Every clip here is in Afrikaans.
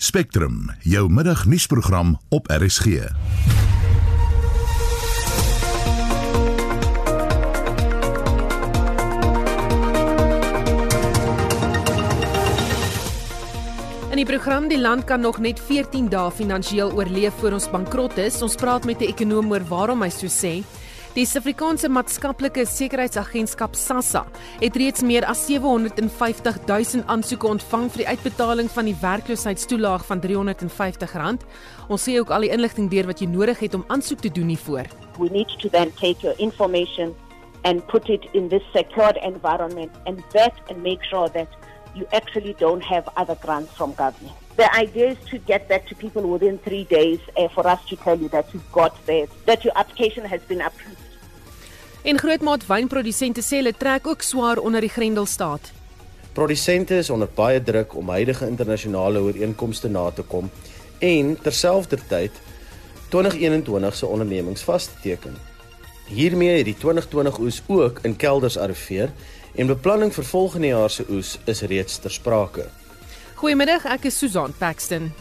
Spectrum, jou middagnuusprogram op RSG. In die program die land kan nog net 14 dae finansiëel oorleef voor ons bankrot is. Ons praat met 'n ekonoom oor waarom hy so sê. Die Suid-Afrikaanse Maatskaplike Sekuriteitsagentskap SASSA het reeds meer as 750 000 aansoeke ontvang vir die uitbetaling van die werkloosheidstoelaag van R350. Ons sê ook al die inligting deur wat jy nodig het om aansoek te doen hiervoor. We need to then take your information and put it in this secured environment and vet and make sure that you actually don't have other grants from government. The idea is to get back to people within three days uh, for us to tell you that you've got this, that your application has been approved. En grootmaat wynprodusente sê hulle trek ook swaar onder die Grendelstaat. Produsente is onder baie druk om huidige internasionale ooreenkomste na te kom en terselfdertyd 2021 se ondernemings vas te teken. Hiermee het die 2020 oes ook in kelders arriveer en beplanning vir volgende jaar se oes is reeds ter sprake. Goeiemiddag, ek is Susan Paxton.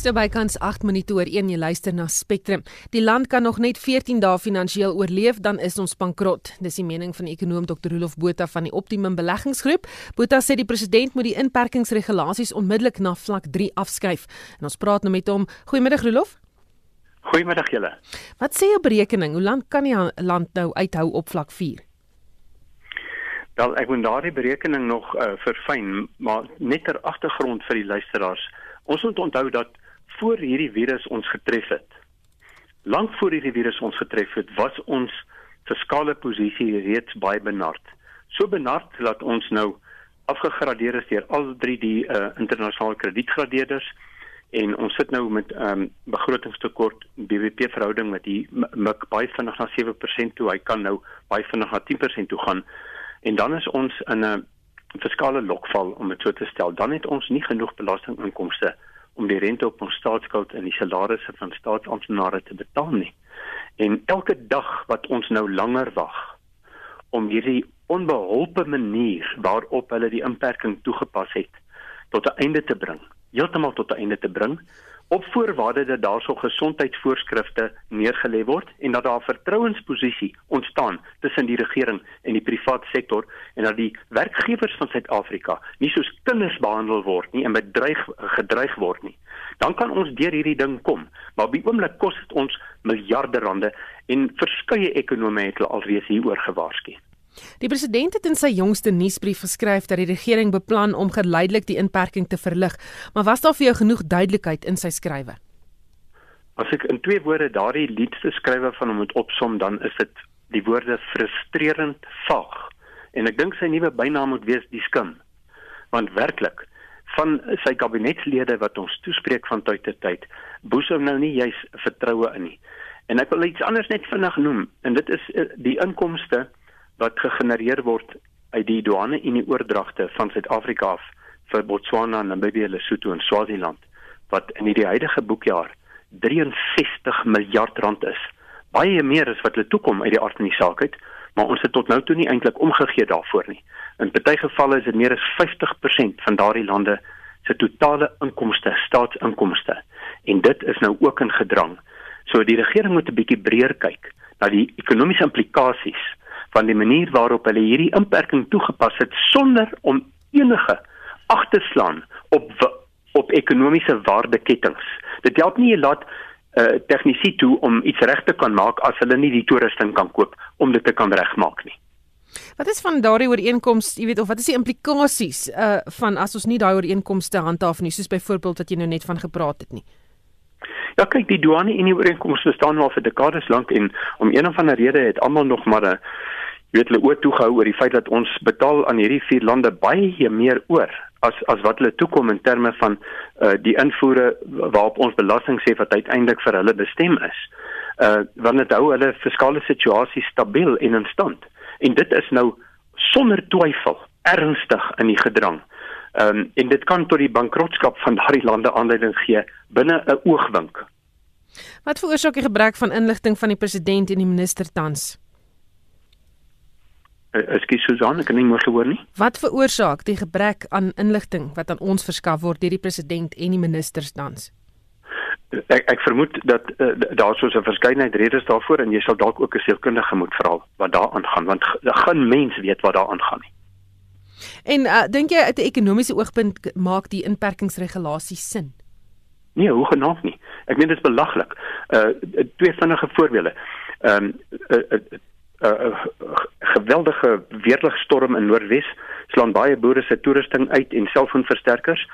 So bykans 8 minute oor 1 jy luister na Spectrum. Die land kan nog net 14 dae finansiëel oorleef dan is ons bankrot. Dis die mening van die ekonom Dr. Rolof Botha van die Optimum Beleggingsgroep. Botha sê die president moet die inperkingsregulasies onmiddellik na vlak 3 afskuif. En ons praat nou met hom. Goeiemiddag Rolof. Goeiemiddag julle. Wat sê jou berekening? Hoe lank kan die land nou uithou op vlak 4? Wel, ek moet daardie berekening nog uh, verfyn, maar net ter agtergrond vir die luisteraars. Ons moet onthou dat voor hierdie virus ons getref het. Lank voor hierdie virus ons getref het, was ons fiskale posisie reeds baie benard. So benard dat ons nou afgegradeer is deur al drie die uh, internasionale kredietgradeerders en ons sit nou met 'n um, begrotingstekort BBP verhouding met die mik baie vinnig na 7% toe. Hy kan nou baie vinnig na 10% toe gaan. En dan is ons in 'n fiskale lokval om dit so te stel. Dan het ons nie genoeg belastinginkomste om die rente op ons staatsskuld en die salarisse van staatsamptenare te betaal nie. En elke dag wat ons nou langer wag om hierdie onbeholpe manier waarop hulle die inperking toegepas het tot 'n einde te bring, heeltemal tot 'n einde te bring, op voorwaarde dat daarso gesondheidsvoorskrifte neergelê word en dat daar 'n vertrouensposisie ontstaan tussen die regering en die private sektor en dat die werkgewers van Suid-Afrika nie soos kinders behandel word nie en bedreig gedreig word nie. Dan kan ons deur hierdie ding kom, maar op die oomblik kos dit ons miljarde rande en verskeie ekonome het alreeds hieroor gewaarsku. Die president het in sy jongste nuusbrief geskryf dat die regering beplan om geleidelik die inperking te verlig, maar was daar vir jou genoeg duidelikheid in sy skrywe? As ek in twee woorde daardie liedste skrywe van hom moet opsom, dan is dit die woorde frustrerend vaag. En ek dink sy nuwe bynaam moet wees die skim. Want werklik van sy kabinetslede wat ons toespreek van tyd tot tyd, boes hom nou nie juis vertroue in nie. En ek wil iets anders net vinnig noem en dit is eh, die inkomste wat gegenereer word uit die douane en die oordragte van Suid-Afrika af vir Botswana, Namibië, Lesotho en Swaziland wat in die huidige boekjaar 63 miljard rand is. Baie meer as wat hulle toekom uit die aard van die saak uit, maar ons het tot nou toe nie eintlik omgegee daarvoor nie. In baie gevalle is dit meer as 50% van daardie lande se totale inkomste, staatsinkomste. En dit is nou ook in gedrang. So die regering moet 'n bietjie breër kyk na die ekonomiese implikasies van die manier waarop hulle hierdie inperking toegepas het sonder om enige ag te slaan op op ekonomiese waardeketings. Dit help nie laat uh, eh, tegnisi toe om iets reg te kan maak as hulle nie die toerusting kan koop om dit te kan regmaak nie. Wat is van daardie ooreenkoms, jy weet of wat is die implikasies uh van as ons nie daai ooreenkomste handhaaf nie, soos byvoorbeeld wat jy nou net van gepraat het nie? Ja, kyk, die douane en die ooreenkomste staan al vir dekades lank en om een of ander rede het almal nog maar 'n jy weet hulle oor toegehou oor die feit dat ons betaal aan hierdie vier lande baie meer oor as as wat hulle toekom in terme van uh die invoere waarop ons belasting sê wat uiteindelik vir hulle bestem is. Uh want dit hou hulle fiskale situasie stabiel en in stand. En dit is nou sonder twyfel ernstig in die gedrang. Ehm um, en dit kan tot die bankrotskap van daardie lande aanleiding gee binne 'n oogwink. Wat veroorsaak die gebrek van inligting van die president en die minister tans? Ekskuus Susan, ek kan nie mooi gehoor nie. Wat veroorsaak die gebrek aan inligting wat aan ons verskaf word deur die president en die ministers tans? Ek ek vermoed dat uh, daar soos 'n verskeidenheid redes daarvoor en jy sal dalk ook 'n sielkundige moet vra wat daar aangaan want geen mens weet wat daar aangaan nie. En uh, dink jy uit 'n ekonomiese oogpunt maak die inperkingsregulasies sin? Nee, hoe genaamd nie. Ek meen dit is belaglik. Uh twee vinnige voorbeelde. Ehm um, 'n uh, uh, uh, uh, geweldige weerligstorm in Noordwes slaan baie boere se toerusting uit en selfoonversterkers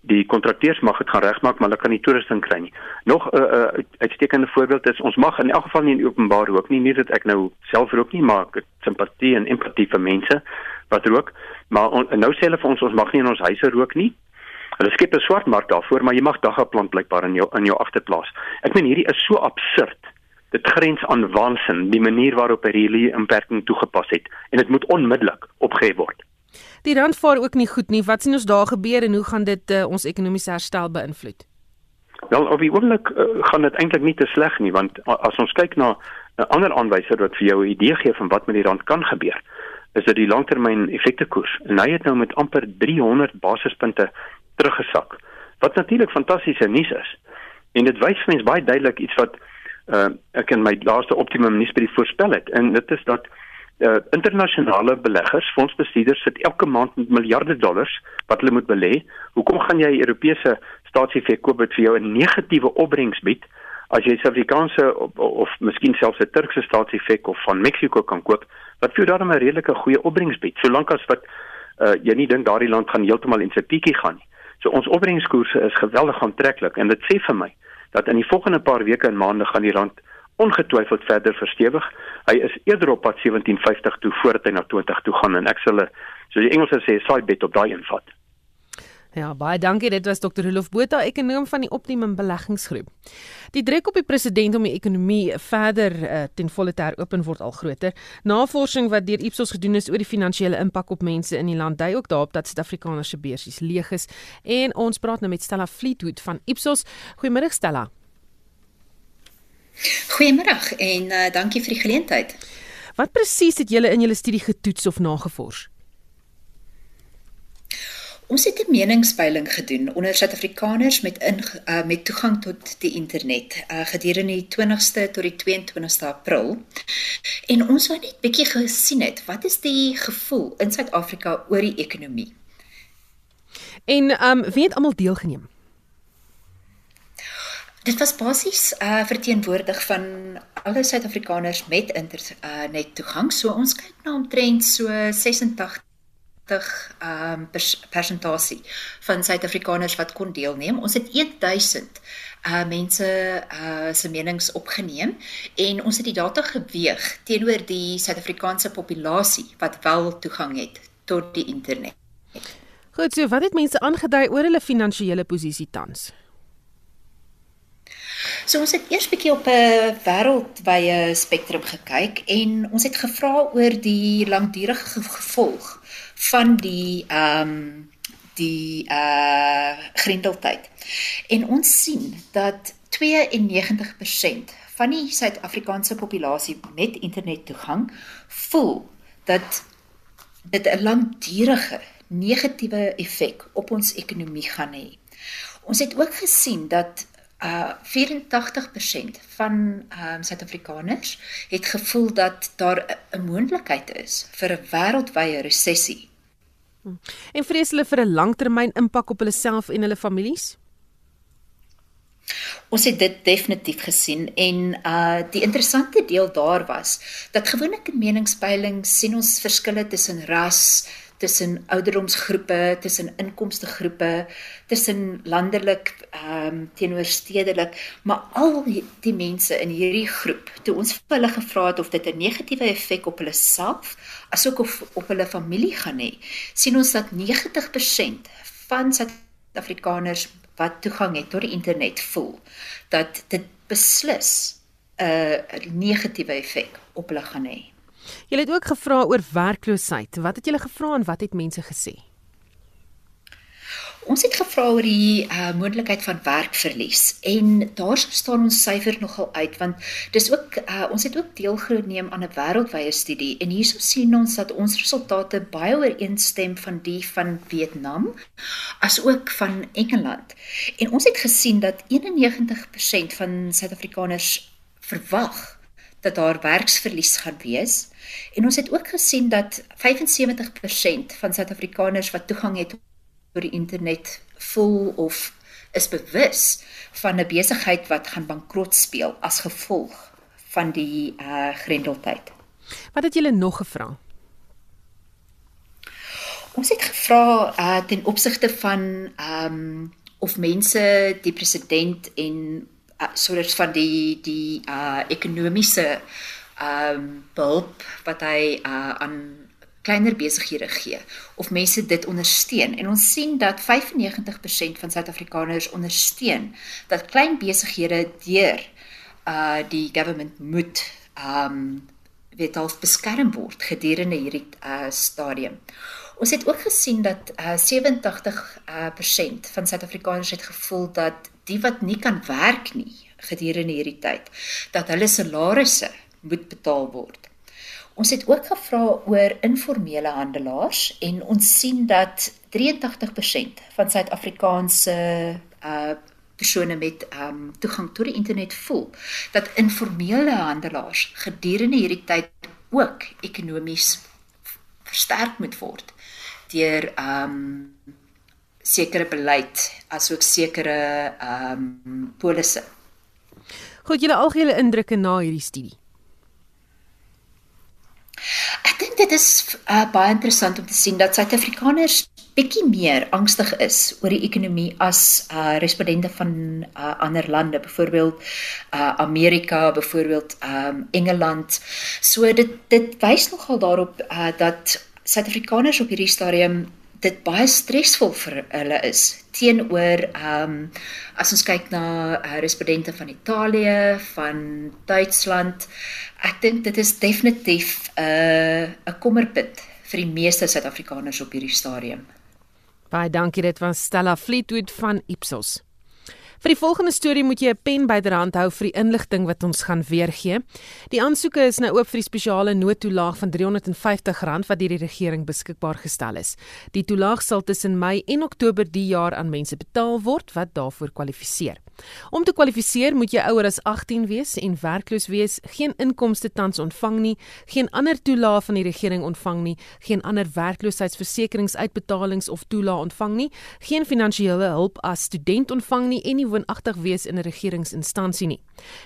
die kontrakteurs mag dit gaan regmaak maar hulle kan nie toerusting kry nie. Nog 'n uh, uh, uitstekende voorbeeld is ons mag in elk geval nie in openbaar rook nie, nie dat ek nou self rook nie, maar ek simpatie en empatie vir mense wat rook, maar on, nou sê hulle vir ons ons mag nie in ons huise rook nie. Hulle skep 'n swart mark daarvoor, maar jy mag daggaplant blykbaar in jou in jou agterplaas. Ek meen hierdie is so absurd. Dit grens aan waansin die manier waarop hierdie inperking toegepas het en dit moet onmiddellik opgehef word. Die rand vaar ook nie goed nie. Wat sien ons daar gebeur en hoe gaan dit uh, ons ekonomiese herstel beïnvloed? Wel, op die oomblik uh, gaan dit eintlik nie te sleg nie want as ons kyk na 'n ander aanwyser wat vir jou 'n idee gee van wat met die rand kan gebeur, is dit die langtermyn effektekoers. Hy het nou met amper 300 basispunte teruggesak. Wat natuurlik fantastiese nuus is. En dit wys vir mens baie duidelik iets wat uh, ek in my laaste optimum nuusbrief voorspel het en dit is dat uh, internasionale beleggers, fondsbestuurders sit elke maand met miljarde dollars wat hulle moet belê. Hoekom gaan jy Europese staatseffe koop wat vir jou 'n negatiewe opbrengs bied as jy Suid-Afrikaanse of, of miskien selfs 'n Turkse staatseffe of van Mexiko kan koop wat vir dan 'n redelike goeie opbrengs bied, solank as wat uh, jy nie dink daardie land gaan heeltemal in sy piekie gaan nie. So ons opbrengskoerse is geweldig aantreklik en dit sê vir my dat in die volgende paar weke en maande gaan die rand ongetwyfeld verder verstewig. Hy is eerder op pad 1750 toe voordat hy na 20 toe gaan en ek sal soos die Engelse sê, side bet op daai invat. Ja, baie dankie. Dit was Dr. Rolof Botha, ekonom van die Optimum Beleggingsgroep. Die druk op die president om die ekonomie verder uh, ten volle te heropen word al groter. Navorsing wat deur Ipsos gedoen is oor die finansiële impak op mense in die land dui ook daarop dat Suid-Afrikaners se beursies leeg is. En ons praat nou met Stella Fleetwood van Ipsos. Goeiemôre Stella. Goeiemôre en uh, dankie vir die geleentheid. Wat presies het julle in julle studie getoets of nagevors? Ons het 'n meningspeiling gedoen onder Suid-Afrikaners met in uh, met toegang tot die internet uh, gedurende die 20ste tot die 22ste April. En ons wou net bietjie gesien het wat is die gevoel in Suid-Afrika oor die ekonomie. En ehm um, wie het almal deelgeneem? Dit was basies uh verteenwoordig van alle Suid-Afrikaners met internet uh, toegang. So ons kyk na omtrent so 86 um pers persentasie van Suid-Afrikaners wat kon deelneem. Ons het 1000 uh mense uh se menings opgeneem en ons het die data geweeg teenoor die Suid-Afrikaanse populasie wat wel toegang het tot die internet. Goed, so wat het mense aangedui oor hulle finansiële posisie tans? So ons het eers bietjie op 'n wêreldwye spektrum gekyk en ons het gevra oor die langdurige gevolg van die ehm um, die uh grendeltyd. En ons sien dat 92% van die Suid-Afrikaanse populasie met internettoegang voel dat dit 'n langdurige negatiewe effek op ons ekonomie gaan hê. Ons het ook gesien dat uh 84% van ehm um, Suid-Afrikaners het gevoel dat daar 'n moontlikheid is vir 'n wêreldwye resessie. En vrees hulle vir 'n langtermyn impak op hulle self en hulle families? Ons het dit definitief gesien en uh die interessante deel daar was dat gewoonlik in meningspeilings sien ons verskille tussen ras, tussen ouderdomsgroepe, tussen inkomstegroepe, tussen landelik ehm um, teenoor stedelik, maar al die, die mense in hierdie groep, toe ons vir hulle gevra het of dit 'n negatiewe effek op hulle self asook of op hulle familie gaan hê, sien ons dat 90% van Suid-Afrikaners wat toegang het tot die internet voel dat dit beslis 'n negatiewe effek op hulle gaan hê. Jy het ook gevra oor werkloosheid. Wat het julle gevra en wat het mense gesê? Ons het gevra oor die uh, moontlikheid van werkverlies en daar staan ons syfer nogal uit want dis ook uh, ons het ook deelgeneem aan 'n wêreldwye studie en hierso sien ons dat ons resultate baie ooreenstem van die van Vietnam as ook van Engeland. En ons het gesien dat 91% van Suid-Afrikaners verwag dat daar werksverlies gaan wees. En ons het ook gesien dat 75% van Suid-Afrikaners wat toegang het oor die internet voel of is bewus van 'n besigheid wat gaan bankrot speel as gevolg van die uh grendeltyd. Wat het julle nog gevra? Ons het gevra uh ten opsigte van ehm um, of mense die president en uh, soort van die die uh ekonomiese ehm um, hulp wat hy uh aan kleiner besighede gee of mense dit ondersteun en ons sien dat 95% van Suid-Afrikaners ondersteun dat klein besighede deur uh die government moet um weet al beskerm word gedurende hierdie uh stadium. Ons het ook gesien dat uh 87% uh, van Suid-Afrikaners het gevoel dat die wat nie kan werk nie gedurende hierdie tyd dat hulle salarisse moet betaal word. Ons het ook gevra oor informele handelaars en ons sien dat 83% van Suid-Afrikaanse uh persone met um toegang tot die internet voel dat informele handelaars gedurende hierdie tyd ook ekonomies versterk moet word deur um sekere beleid asook sekere um polisse. Goed, julle algehele indrukke na hierdie studie. Ek dink dit is uh, baie interessant om te sien dat Suid-Afrikaners bietjie meer angstig is oor die ekonomie as uh respondente van uh, ander lande, byvoorbeeld uh Amerika, byvoorbeeld um Engeland. So dit dit wys nogal daarop uh dat Suid-Afrikaners op hierdie stadium dit baie stresvol vir hulle is teenoor ehm um, as ons kyk na uh, respondente van Italië, van Duitsland. Ek dink dit is definitief 'n uh, 'n kommerpunt vir die meeste Suid-Afrikaners op hierdie stadium. Baie dankie dit was Stella Fleetwood van Ipsos. Vir die volgende storie moet jy 'n pen byderhand hou vir die inligting wat ons gaan weergee. Die aansoeke is nou oop vir die spesiale noodtoelaag van R350 wat deur die regering beskikbaar gestel is. Die toelaag sal tussen Mei en Oktober die jaar aan mense betaal word wat daarvoor kwalifiseer. Om te kwalifiseer moet jy ouer as 18 wees en werkloos wees, geen inkomste tans ontvang nie, geen ander toelaag van die regering ontvang nie, geen ander werkloosheidsversekeringsuitbetalings of toelaag ontvang nie, geen finansiële hulp as student ontvang nie en nie woonagtig wees in 'n regeringsinstansie nie.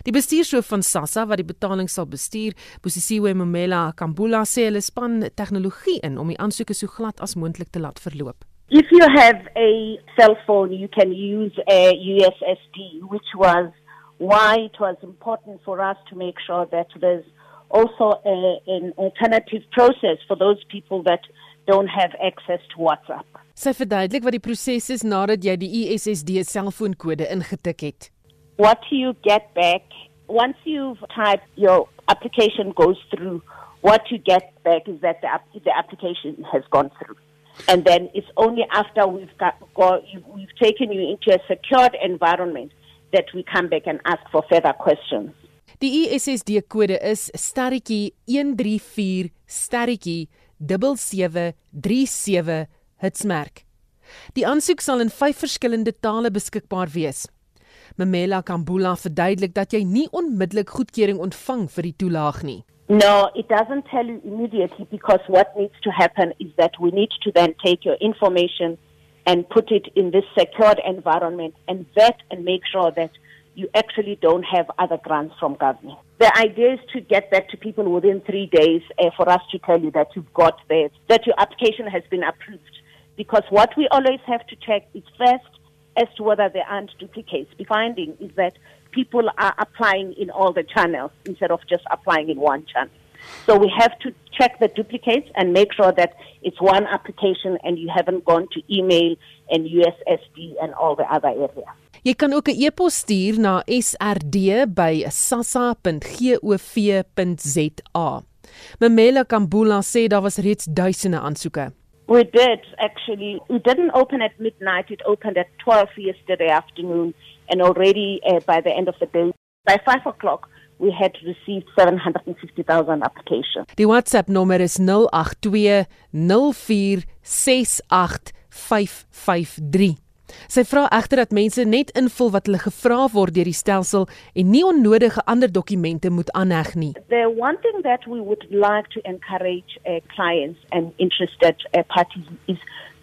Die bestuurshoof van SASSA wat die betaling sal bestuur, Bosisiwe Momela Kambula sê hulle span tegnologie in om die aansoeke so glad as moontlik te laat verloop. If you have a cell phone, you can use a USSD, which was why it was important for us to make sure that there's also a, an alternative process for those people that don't have access to WhatsApp. Sy verduidelik wat die proses is nadat jy die USSD selfoonkode ingetik het. What do you get back once you've typed your application goes through, what you get back is that the, the application has gone through. And then it's only after we've got, got we've taken you into a secured environment that we come back and ask for further questions. Die ISSD kode is sterretjie 134 sterretjie 7737 hitsmerk. Die aansoek sal in 5 verskillende tale beskikbaar wees. Memela Kambula verduidelik dat jy nie onmiddellik goedkeuring ontvang vir die toelaag nie. No, it doesn't tell you immediately because what needs to happen is that we need to then take your information and put it in this secured environment and vet and make sure that you actually don't have other grants from government. The idea is to get back to people within three days uh, for us to tell you that you've got this, that your application has been approved. Because what we always have to check is first as to whether there aren't duplicates. The finding is that people are applying in all the channels instead of just applying in one channel. So we have to check the duplicates and make sure that it's one application and you haven't gone to email and USSD and all the other areas. Jy kan ook 'n e-pos stuur na srd@sassa.gov.za. Memela Kambula sê daar was reeds duisende aansoeke. We did actually. We didn't open at midnight. It opened at 12 yesterday afternoon, and already uh, by the end of the day, by 5 o'clock, we had received 750,000 applications. Die WhatsApp nommer is 082 0468 Sy vra egter dat mense net invul wat hulle gevra word deur die stelsel en nie onnodige ander dokumente moet aanheg nie. The one thing that we would like to encourage uh, clients and interested uh, parties is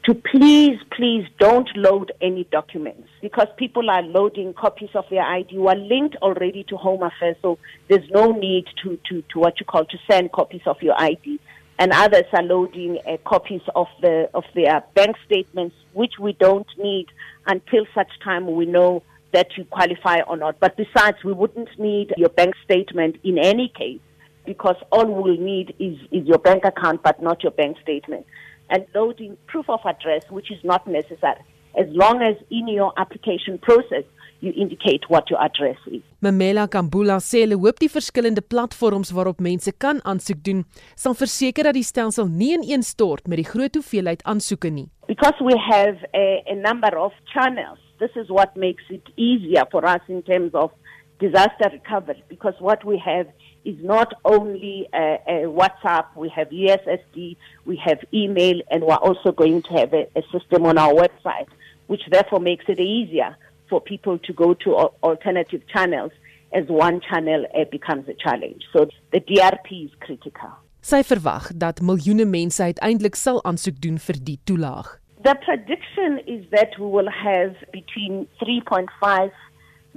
to please, please don't load any documents because people are loading copies of their ID who are linked already to Home Affairs. So there's no need to, to, to what you call to send copies of your ID. And others are loading uh, copies of the of their bank statements, which we don't need until such time we know that you qualify or not. But besides, we wouldn't need your bank statement in any case because all we'll need is, is your bank account, but not your bank statement. And loading proof of address, which is not necessary, as long as in your application process you indicate what your address is. Mamela Kambula sê hulle hoop die verskillende platforms waarop mense kan aansoek doen, sal verseker dat die stelsel nie ineenstort met die groot hoeveelheid aansoeke nie. Because we have a, a number of channels, this is what makes it easier for us in terms of disaster recovery because what we have is not only uh, uh, WhatsApp, we have USSD, we have email, and we're also going to have a, a, system on our website, which therefore makes it easier for people to go to alternative channels as one channel uh, becomes a challenge. So the DRP is critical. Sy verwag dat miljoene mense uiteindelik sal aansoek doen vir die toelaag. The prediction is that we will have between 3.5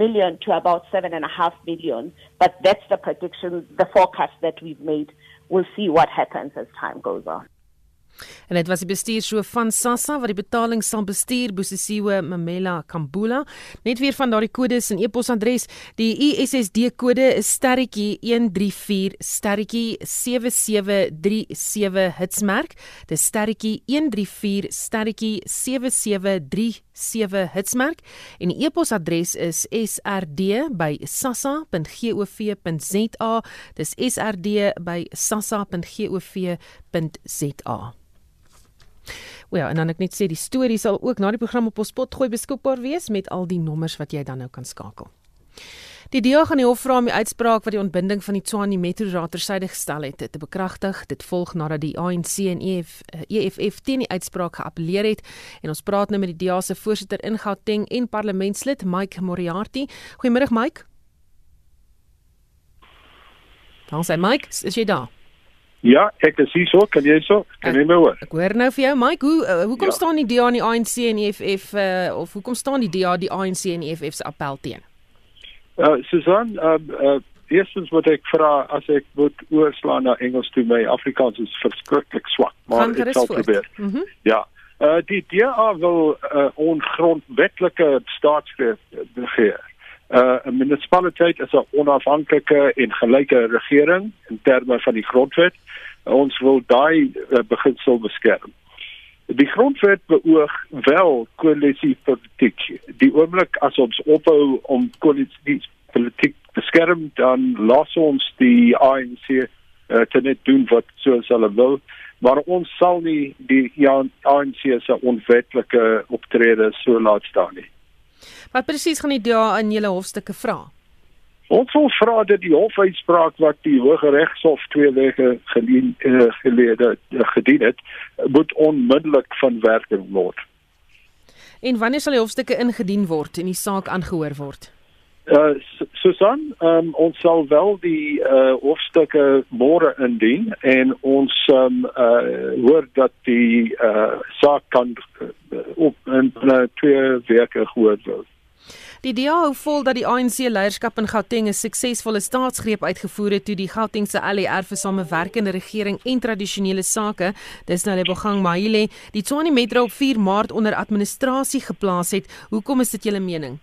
million to about seven and a half million. But that's the prediction, the forecast that we've made. We'll see what happens as time goes on. En dit was die bestuurshoof van SASSA wat die betaling sal bestuur, Bosisiwe Mamela Kambula. Net weer van daardie kodes en e-posadres. Die USSD kode is sterretjie 134 sterretjie 7737 hitsmerk. Dis sterretjie 134 sterretjie 7737 hitsmerk en die e-posadres is srd@sassa.gov.za. Dis srd@sassa.gov.za. Wel, en dan ek net sê die storie sal ook na die program op ons pot gooi beskikbaar wees met al die nommers wat jy dan nou kan skakel. Die DEA gaan die hof vra om die uitspraak wat die ontbinding van die Tshwane Metro Raad terside gestel het te bekragtig. Dit volg nadat die ANC en EF, EFF eh, teen die uitspraak geappeleer het. En ons praat nou met die DEA se voorsitter in Gauteng en parlementslid Mike Moriarty. Goeiemôre Mike. Ons sê Mike, is jy daar? Ja, ek is hier so, kan jy so? Kan jy my hoor? Ek hoor nou vir jou, Mike. Hoe uh, hoekom ja. staan die DA en die ANC en EFF uh, eh, of hoekom staan die DA, die ANC en EFF se appel teen? Uh Susan, uh, uh eerstens wat ek vra as ek moet oorslaan na Engels toe, my Afrikaans is verskriklik swak, maar ek sal probeer. Mm -hmm. Ja. Uh die DA wil uh, ongrondwetlike staatsgreep begeer. Uh 'n munisipaliteit is 'n onafhanklike en gelyke regering in terme van die grondwet. Ons wil daai uh, beginsel beskerm. Die grondwet beoog wel koalisie politiek. Die oomblik as ons ophou om koalisie politiek beskerm, dan los ons die ANC uh, te net doen wat soos hulle wil. Maar ons sal nie die ja, ANC se onwetlike optrede so laat staan nie. Wat presies gaan die DA in julle hofstukke vra? Ons wil vra dat die hofuitspraak wat die Hoge Regshof twee weke gelede uh, gelede uh, gedien het, moet onmiddellik van werking word. En wanneer sal die hofstukke ingedien word en die saak aangehoor word? Uh Susan, um, ons sal wel die uh hofstukke môre indien en ons um uh hoor dat die uh saak kan op in uh, twee weke gehoor word. Die DA hou vol dat die ANC leierskap in Gauteng 'n suksesvolle staatsgreep uitgevoer het toe die Gautengse ALR vir samewerkende regering en tradisionele sake, dis nou Lebogang Mahile, die Tshwane Metro op 4 Maart onder administrasie geplaas het. Hoekom is dit julle mening?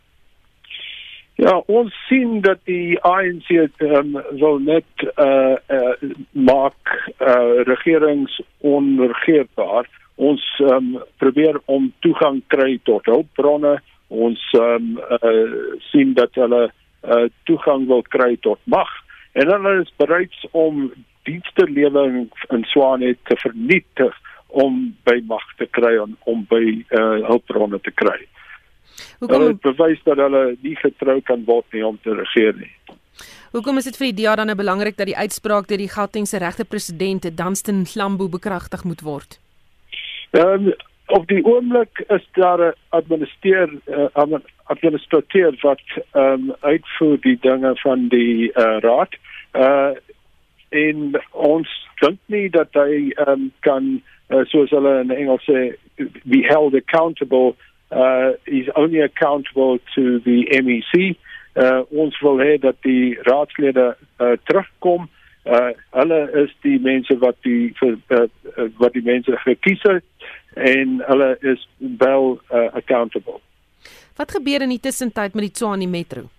Ja, ons sien dat die ANC um, wil net uh, uh maak uh regerings onregeerbaar. Ons um, probeer om toegang kry tot hulpbronne ons um, uh, sien dat hulle uh, toegang wil kry tot mag en hulle is bereid om dienste lewering in Swane te vernietig om by mag te kry en om by uh, hulpbronne te kry. Hoekom hulle bewys dat hulle nie getrou kan word nie om te regeer nie. Hoekom is dit vir die DA dan nou belangrik dat die uitspraak deur die Gautengse regte president Dunstan Glambo bekragtig moet word? Ehm um, op die oomblik is daar 'n administreer uh, administrateur wat ehm um, uitvoer die dinge van die uh, raad. Uh en ons dink nie dat hy ehm um, kan uh, soos hulle in Engels sê be held accountable uh is only accountable to the MEC. Uh ons wil hê dat die raadslede uh, terugkom. Uh hulle is die mense wat die vir uh, wat die mense gekies het en hulle is wel uh, accountable. Wat gebeur in die tussentyd met die Tshwane Metro?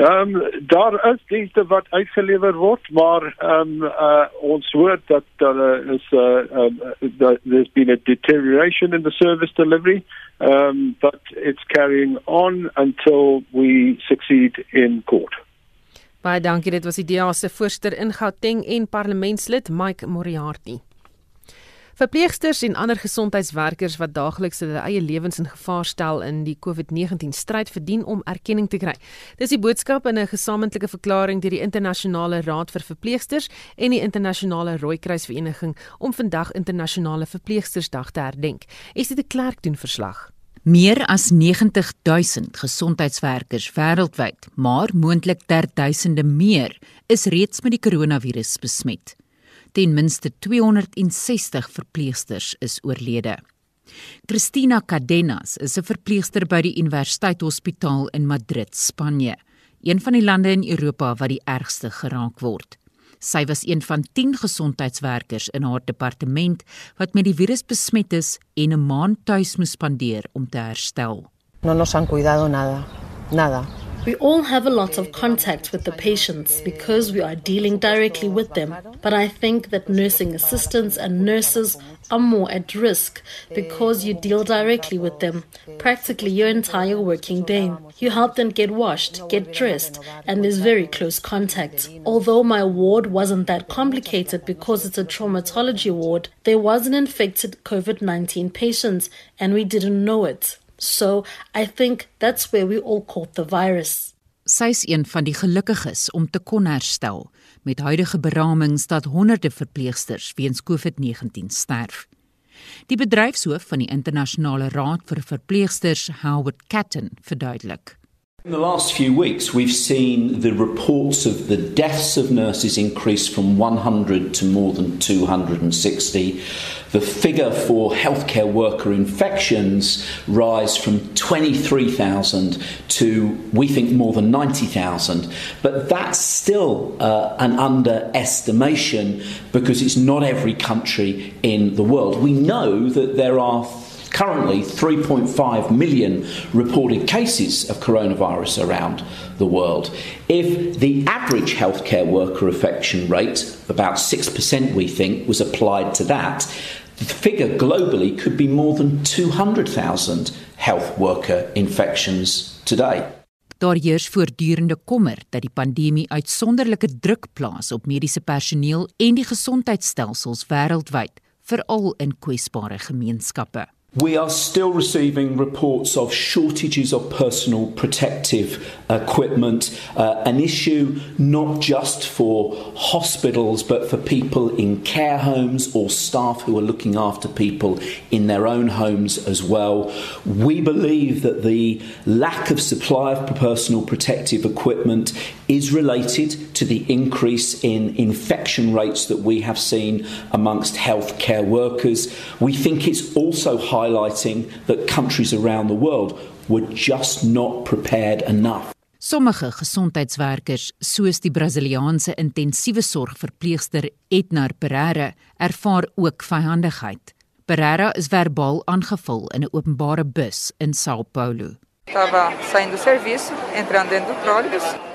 Ehm um, daar is dienste wat uitgelewer word, maar ehm um, uh, ons hoor dat daar is 'n uh, um, uh, there's been a deterioration in the service delivery, um but it's carrying on until we succeed in court. Baie dankie, dit was die DA se voorsteur in Gauteng en parlementslid Mike Moriarty. Verpleegsters en ander gesondheidswerkers wat daagliks hulle eie lewens in gevaar stel in die COVID-19 stryd verdien om erkenning te kry. Dis die boodskap in 'n gesamentlike verklaring deur die Internasionale Raad vir Verpleegsters en die Internasionale Rooikruisvereniging om vandag Internasionale Verpleegstersdag te herdenk. Dit 'n klerk doen verslag? Meer as 90 000 gesondheidswerkers wêreldwyd, maar moontlik ter duisende meer, is reeds met die koronavirus besmet ten minste 260 verpleegsters is oorlede. Cristina Cadenas is 'n verpleegster by die Universiteit Hospitaal in Madrid, Spanje, een van die lande in Europa wat die ergste geraak word. Sy was een van 10 gesondheidswerkers in haar departement wat met die virus besmet is en 'n maand tuis moes spandeer om te herstel. No nos han cuidado nada. Nada. We all have a lot of contact with the patients because we are dealing directly with them. But I think that nursing assistants and nurses are more at risk because you deal directly with them practically your entire working day. You help them get washed, get dressed, and there's very close contact. Although my ward wasn't that complicated because it's a traumatology ward, there was an infected COVID 19 patient and we didn't know it. So I think that's where we all caught the virus. Sy's een van die gelukkiges om te kon herstel met huidige beramings dat honderde verpleegsters weens COVID-19 sterf. Die bedryfshoof van die internasionale raad vir verpleegsters, Howard Catton, verduidelik. In the last few weeks, we've seen the reports of the deaths of nurses increase from 100 to more than 260. The figure for healthcare worker infections rise from 23,000 to, we think, more than 90,000. But that's still uh, an underestimation because it's not every country in the world. We know that there are currently 3.5 million reported cases of coronavirus around the world. If the average healthcare worker infection rate, about 6% we think, was applied to that, the figure globally could be more than 200,000 health worker infections today. Daar heers voortdurende kommer dat die pandemie uitsonderlike druk plaas op mediese personeel en die gesondheidstelsels wêreldwyd, veral in kwesbare gemeenskappe. We are still receiving reports of shortages of personal protective equipment, uh, an issue not just for hospitals but for people in care homes or staff who are looking after people in their own homes as well. We believe that the lack of supply of personal protective equipment is related to the increase in infection rates that we have seen amongst healthcare workers. We think it's also high highlighting that countries around the world were just not prepared enough. Sommige gesondheidswerkers, soos die Brasiliaanse intensiewe sorgverpleegster Ednar Pereira, ervaar ook vyandigheid. Pereira is verbaal aangeval in 'n openbare bus in São Paulo.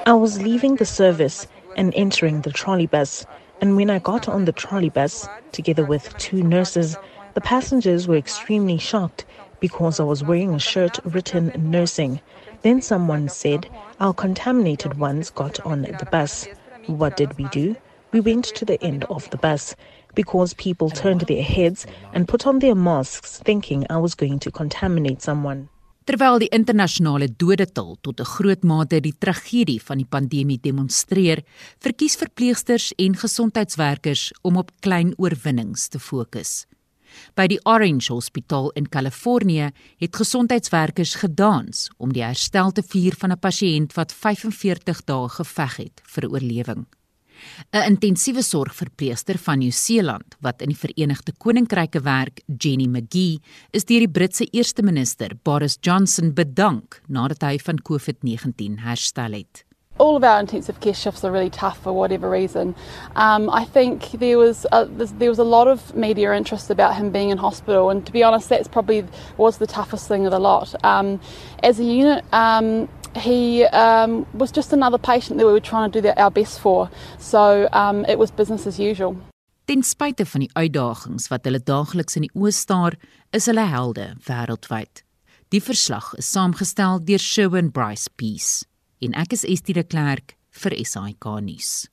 I was leaving the service and entering the trolley bus, and when I got on the trolley bus together with two nurses, The passengers were extremely shocked because I was wearing a shirt written nursing. Then someone said our contaminated ones got on the bus. What did we do? We went to the end of the bus. because people turned their heads and put on their masks thinking I was going to contaminate someone. Terwyl die internasionale dodetal tot 'n groot mate die tragedie van die pandemie demonstreer, verkies verpleegsters en gesondheidswerkers om op klein oorwinnings te fokus. By die Orange Hospitaal in Kalifornië het gesondheidswerkers gedans om die herstel te vier van 'n pasiënt wat 45 dae geveg het vir oorlewing. 'n Intensiewe sorgverpleegster van Nieu-Seeland wat in die Verenigde Koninkryke werk, Jenny McGee, is deur die Britse eerste minister Boris Johnson bedank nadat hy van COVID-19 herstel het. all of our intensive care shifts are really tough for whatever reason. Um, I think there was a, there was a lot of media interest about him being in hospital, and to be honest, that's probably was the toughest thing of the lot. Um, as a unit, um, he um, was just another patient that we were trying to do our best for, so um, it was business as usual. Ten spyte van die uitdagings wat hulle daagliks in die oë staar, is hulle helde wêreldwyd. Die verslag is saamgestel deur Sherwin Bryce Peace en ek is Estie de Klerk vir SAK nuus.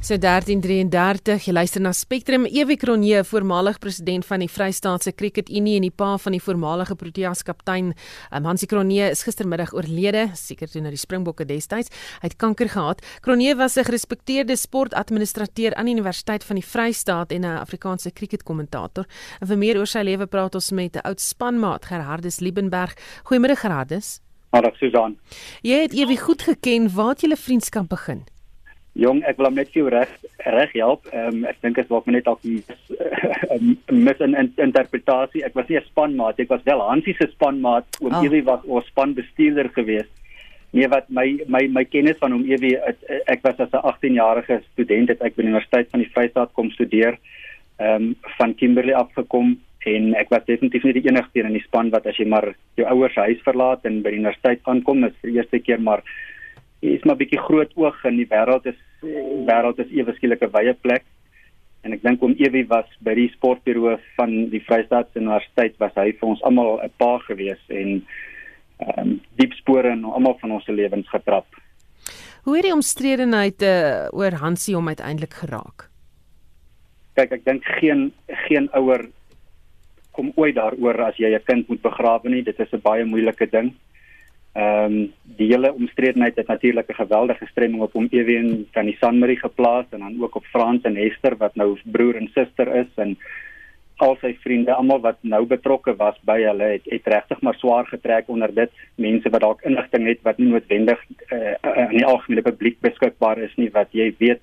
So 1333, jy luister na Spectrum. Ewie Kronje, voormalig president van die Vrystaatse Cricket Unie en die pa van die voormalige Proteas kaptein, um, Hansie Kronje is gistermiddag oorlede, seker toe na die Springbokke destyds. Hy het kanker gehad. Kronje was 'n gerespekteerde sportadministrateur aan die Universiteit van die Vrystaat en 'n Afrikaanse cricketkommentator. En vir meer oor sy lewe praat ons met 'n oud spanmaat, Gerhardus Liebenberg. Goeiemôre Gerhardus. Hallo Susan. Jy het Ewie goed geken. Waar het julle vriendskap begin? Jong, ek wil hom net vir jou reg reg help. Ehm um, ek dink dit was net dalk 'n mis in, in interpretasie. Ek was nie 'n spanmaat, ek was wel Hansie se spanmaat. Oom oh. Ewie was ons spanbestuurder geweest. Nee, wat my my my kennis van hom Ewie ek was as 'n 18-jarige student het ek by die Universiteit van die Vrystaat kom studeer. Ehm um, van Kimberley afgekom en ek was definitief nie die enigste in die span wat as jy maar jou ouers huis verlaat en by die universiteit aankom, is vir die eerste keer maar is maar bietjie groot oog in die wêreld is wêreld is ewe skielik 'n wye plek. En ek dink om Ewie was by die sportbureau van die Vrystaatse Universiteit was hy vir ons almal 'n pa gewees en ehm um, diep spore in almal van ons se lewens getrap. Hoe het die omstredenheid uh, oor Hansie hom uiteindelik geraak? Kyk, ek dink geen geen ouer kom ooit daaroor as jy 'n kind moet begrawe nie. Dit is 'n baie moeilike ding. Ehm um, die hele omstredenheid het natuurlik 'n geweldige stremming op hom eween van die Sanmarie geplaas en dan ook op Frans en Hester wat nou broer en suster is en al sy vriende almal wat nou betrokke was by hulle het, het regtig maar swaar getrek onder dit. Mense wat dalk inligting het wat nie noodwendig uh, in die algemene publiek beskikbaar is nie wat jy weet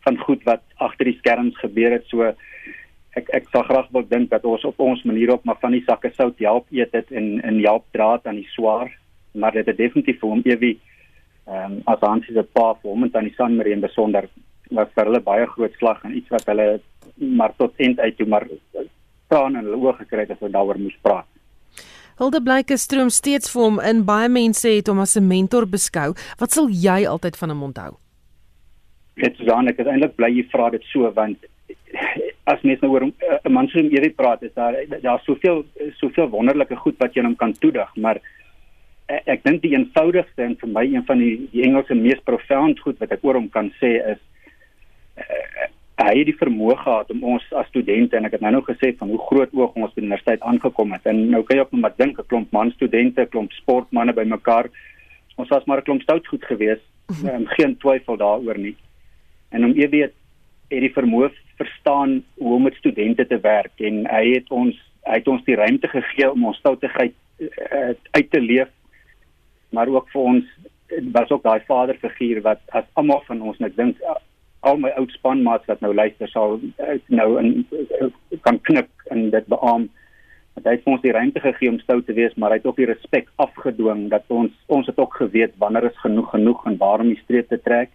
van goed wat agter die skerms gebeur het. So ek ek sal graag wil dink dat ons op ons manier op maar van die sakke sout help eet dit en en help draad aan die swaar maar dit het definitief vir hom ewie ehm um, as Hansie se pa vir hom en tannie Sanmarie in besonder was vir hulle baie groot slag en iets wat hulle maar tot eind uit toe maar staan in hulle oë gekry het as hulle daaroor moes praat. Hulde Blyke stroom steeds vir hom in baie mense het hom as 'n mentor beskou. Wat sal jy altyd van hom onthou? Dit is dan ek is eintlik bly jy vra dit so want as mens nou oor 'n man so hierdie praat is daar daar's soveel soveel wonderlike goed wat jy hom kan toedig, maar ek, ek dink die eenvoudigste en vir my een van die die Engelse mees profound goed wat ek oor hom kan sê is uh, hy het die vermoë gehad om ons as studente en ek het nou nog gesê van hoe groot oog ons by die universiteit aangekom het en nou kan jy ook net maar dink 'n klomp man studente, 'n klomp sportmense bymekaar. Ons was maar 'n klomp stout goed geweest. Um, geen twyfel daaroor nie. En om jy weet het die vermoë verstaan hoe om met studente te werk en hy het ons hy het ons die ruimte gegee om ons stoutigheid uh, uit te leef maar ook vir ons was ook daai vaderfiguur wat as almal van ons net dink al my oud spanmaats wat nou luister sal nou in kan knik en dit beam dat hy ons die ruimte gegee om stout te wees maar hy het ook die respek afgedwing dat ons ons het ook geweet wanneer is genoeg genoeg en waarom die streep te trek.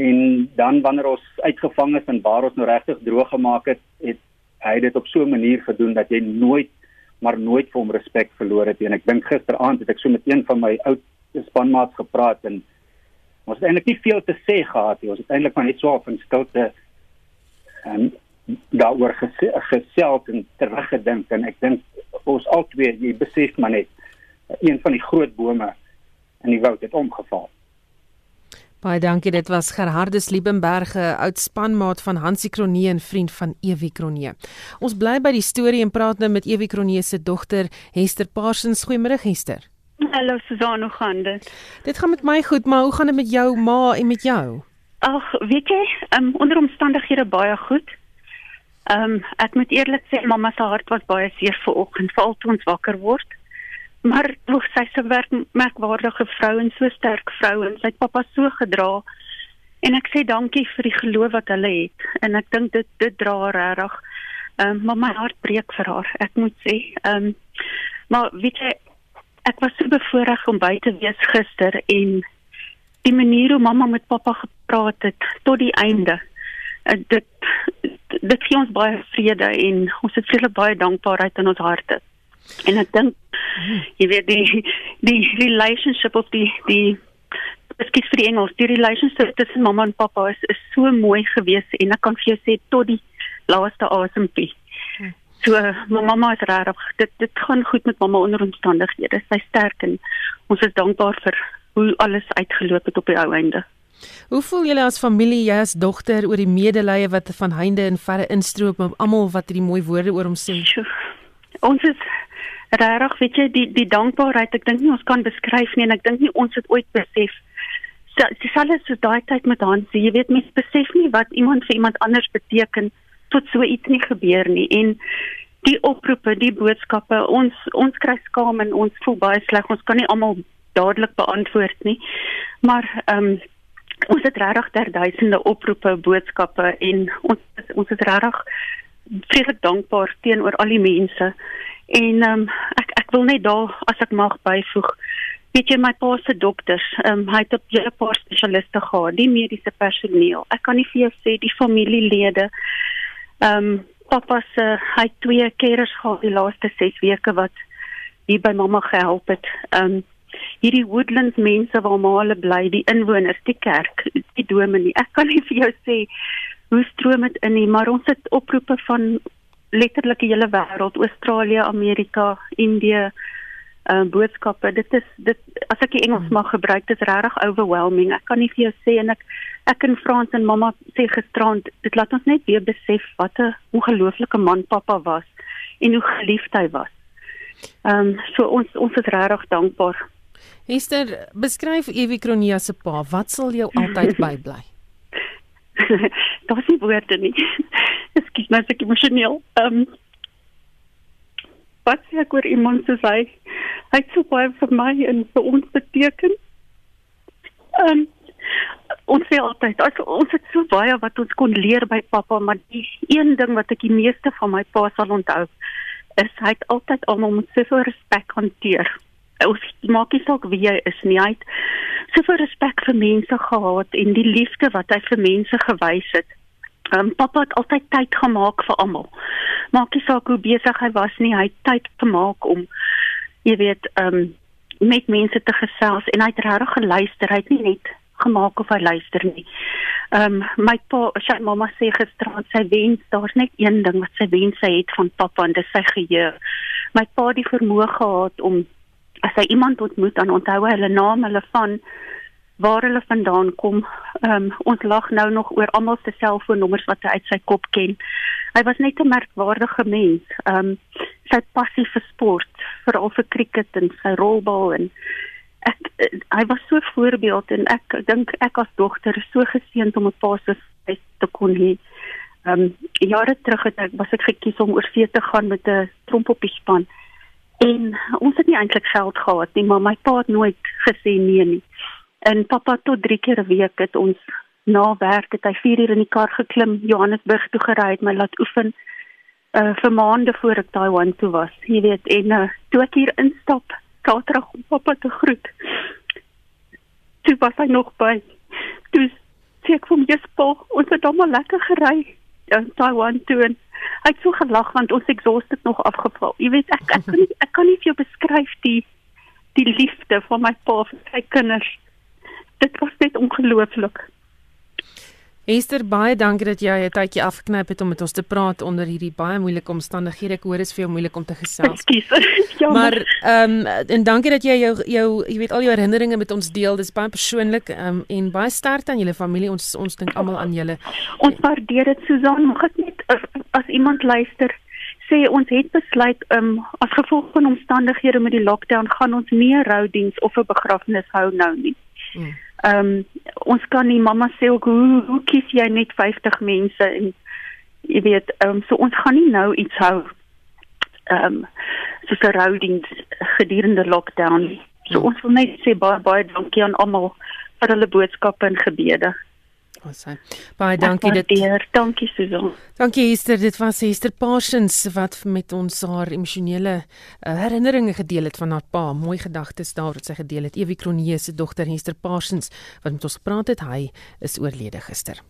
En dan wanneer ons uitgevang is en waar ons nou regtig droog gemaak het het hy dit op so 'n manier gedoen dat jy nooit maar nooit vir hom respek verloor het en ek dink gisteraand het ek so met een van my ou spanmaats gepraat en ons het eintlik nie veel te sê gehad nie. Ons het eintlik maar net so op in stilte en daaroor gesels en teruggedink. En ek dink ons albei jy besef maar net een van die groot bome in die woud het omgeval Baie dankie. Dit was Gerhardus Liebenberg, oud spanmaat van Hansie Kronee en vriend van Ewie Kronee. Ons bly by die storie en praat nou met Ewie Kronee se dogter Hester Parsons. Goeiemôre Hester. Hallo Susan, hoe gaan dit? Dit gaan met my goed, maar hoe gaan dit met jou ma en met jou? Ag, weet jy, um, onder omstandighede baie goed. Ehm um, ek moet eerlik sê mamma se hart was baie seer vanoggend, veral toe ons wakker word. Maar hoe sy se werk merkwaardige vrou en so sterk vrou en sy het pappa so gedra. En ek sê dankie vir die geloof wat hulle het en ek dink dit dit dra regtig. Ehm um, maar my hart breek vir haar. Ek moet sê, ehm um, maar weet jy ek was so bevoorreg om by te wees gister en die manier hoe mamma met pappa gepraat het tot die einde. Uh, dit dit gee ons baie vrede en ons het baie dankbaarheid in ons harte. En ek dink jy weet die die relationship of die die skiet vir die Engels, die relationship tussen mamma en pappa is, is so mooi geweest en ek kan vir jou sê tot die laaste asempie. So my mamma is regtig dit dit gaan goed met mamma onder omstandighede. Sy sterk en ons is dankbaar vir hoe alles uitgeloop het op die ou einde. Hoe voel julle as familie, jy as dogter oor die medelee wat van heinde en verre instroop met almal wat hierdie mooi woorde oor hom sê? Ons is regtig, weet jy, die die dankbaarheid, ek dink nie ons kan beskryf nie en ek dink nie ons het ooit besef dis alles so daai tyd met Hans, jy weet mens besef nie wat iemand vir iemand anders beteken tot so iets nie gebeur nie en die oproepe, die boodskappe, ons ons kry skaam en ons voel baie sleg. Ons kan nie almal dadelik beantwoord nie. Maar ehm um, ons het regtig duisende oproepe, boodskappe en ons ons is regtig vreeslik dankbaar teenoor al die mense. En ehm um, ek ek wil net daar as ek mag byvoeg Weet jy my pa se dokters, ehm um, hy het op julle paar spesialiste gehad, die mediese personeel. Ek kan nie vir jou sê die familielede Ehm um, pappa se hy twee kers gehad die laaste 6 weke wat hier by mamma gehelp het. Ehm um, hierdie woodlands mense waar maar hulle bly, die inwoners, die kerk, die dominee. Ek kan nie vir jou sê hoe stroom dit in nie, maar ons het oproepe van letterlik die hele wêreld, Australië, Amerika, Indië, uh boodskappe. Dit is dit as ek die Engels mag gebruik, dit is regtig overwhelming. Ek kan nie vir jou sê en ek ek en Frans en mamma sê gisterand, dit laat ons net weer besef wat 'n ongelooflike man pappa was en hoe geliefd hy was. Ehm um, so ons ons is regtig dankbaar. Esther, beskryf Evie Kronia se pa, wat sal jou altyd bybly? Daar's nie woorde nie. Ekskuus, maar ek emosioneel. Ehm um, wat sê ek oor iemand soos hy? Hy het so baie vir my en vir ons beteken. Ehm um, ons sê altyd, as ons het so baie wat ons kon leer by pappa, maar die een ding wat ek die meeste van my pa sal onthou, is hy het altyd almal met soveel respek hanteer. Ons maak nie saak wie jy is nie, hy het soveel respek vir mense gehad en die liefde wat hy vir mense gewys het. Um, papa het altyd tyd gemaak vir almal. Maak nie saak hoe besig hy was nie, hy het tyd gemaak om jy weet, ehm um, met mense te gesels en hy het regtig geluister. Hy het nie net gemaak of hy luister nie. Ehm um, my pa, sy mamma sê gisterand sy wens, daar's net een ding wat sy wens sy het van pappa en dis sy geheue. My pa het die vermoë gehad om as hy iemand ontmoet dan onthou hy hulle naam, hulle van waar hulle vandaan kom. Ehm um, ons lag nou nog oor almal se selfoonnommers wat hy uit sy kop ken. Hy was net 'n merkwaardige mens. Ehm um, sy passie vir sport, veral vir cricket en sy rolbal en ek uh, hy was so voorbeeld en ek dink ek as dogter is so geseënd om 'n pa so te kon hê. Ehm um, jare terug het ek was ek gekies om oor see te gaan met 'n trompoppie span. En ons het nie eintlik geld gehad nie, maar my pa het nooit gesê nee nie. En pappa tot 3 keer 'n week het ons na werk het hy 4 uur in die kar geklim Johannesburg toe gery het my laat oefen uh vir maande voor ek Taiwan toe was. Jy weet en uh, toe ek hier instap, Saterdag om pappa te groet. Toe was hy nog by. Toe sê ek vir my spa, ons het almal lekker gery Taiwan toe en hy het so gelag want ons exhaust het nog afgeval. Jy weet ek ek kan nie ek kan nie vir jou beskryf die die liefde van my pa vir sy kinders dit was net ongelooflik. Esther, baie dankie dat jy 'n tydjie afgeknyp het om met ons te praat onder hierdie baie moeilike omstandighede. Ek hoor dit is vir jou moeilik om te gesels. ja, maar ehm um, en dankie dat jy jou jou jy weet al jou herinneringe met ons deel. Dit is baie persoonlik ehm um, en baie sterkte aan julle familie. Ons ons dink almal aan julle. Ons waardeer dit Susan. Mag ek net as, as iemand luister sê ons het besluit ehm um, as gevolg van omstandighede met die lockdown gaan ons nie 'n roudiens of 'n begrafnis hou nou nie. Hmm. Ehm um, ons kan nie mamma sê ook hoe hoe kies jy net 50 mense en jy weet ehm um, so ons gaan nie nou iets hou ehm um, so 'n roudiens gedurende lockdown. So hmm. ons wil net sê baie baie dankie aan almal vir hulle boodskappe en gebede. Ons sê baie dankie dit. Deer, dankie Susan. Dankie Esther, dit was Esther Parsons wat met ons haar emosionele uh, herinneringe gedeel het van haar pa. Mooi gedagtes daar wat sy gedeel het. Evie Kronee se dogter Esther Parsons wat met ons gepraat het. Hy is oorlede gister.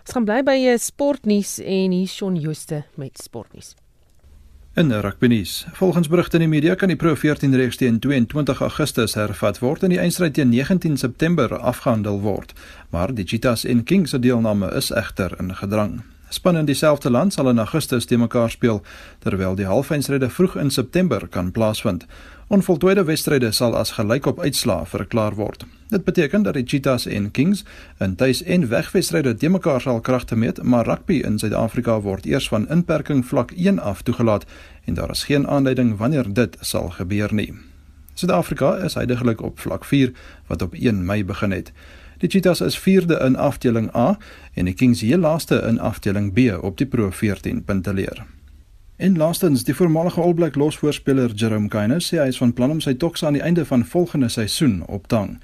Ons gaan bly by eh, sportnuus en hier Shaun Jooste met sportnuus. In rugbynuus. Volgens berigte in die media kan die Pro 14 reeks teen 22 Augustus hervat word en die eindstryd teen 19 September afgehandel word, maar die Cheetahs en Kings se deelname is egter in gedrang. Spanne in dieselfde land sal in Augustus te mekaar speel, terwyl die halfeindstryde vroeg in September kan plaasvind. Onvoltooide wedstryde sal as gelykop uitslaa verklaar word. Dit beteken dat die Cheetahs en Kings in tuis- en wegwedstryde te mekaar sal kragte meet, maar rugby in Suid-Afrika word eers van inperking vlak 1 af toegelaat en daar is geen aanduiding wanneer dit sal gebeur nie. Suid-Afrika is heidaglik op vlak 4 wat op 1 Mei begin het. Die Cheetahs is 4de in afdeling A en die Kings heel laaste in afdeling B op die Pro 14 punteleer. En laastens, die voormalige All Black losvoorspeler Jerome Kine sê hy is van plan om sy toks aan die einde van volgende seisoen op tang.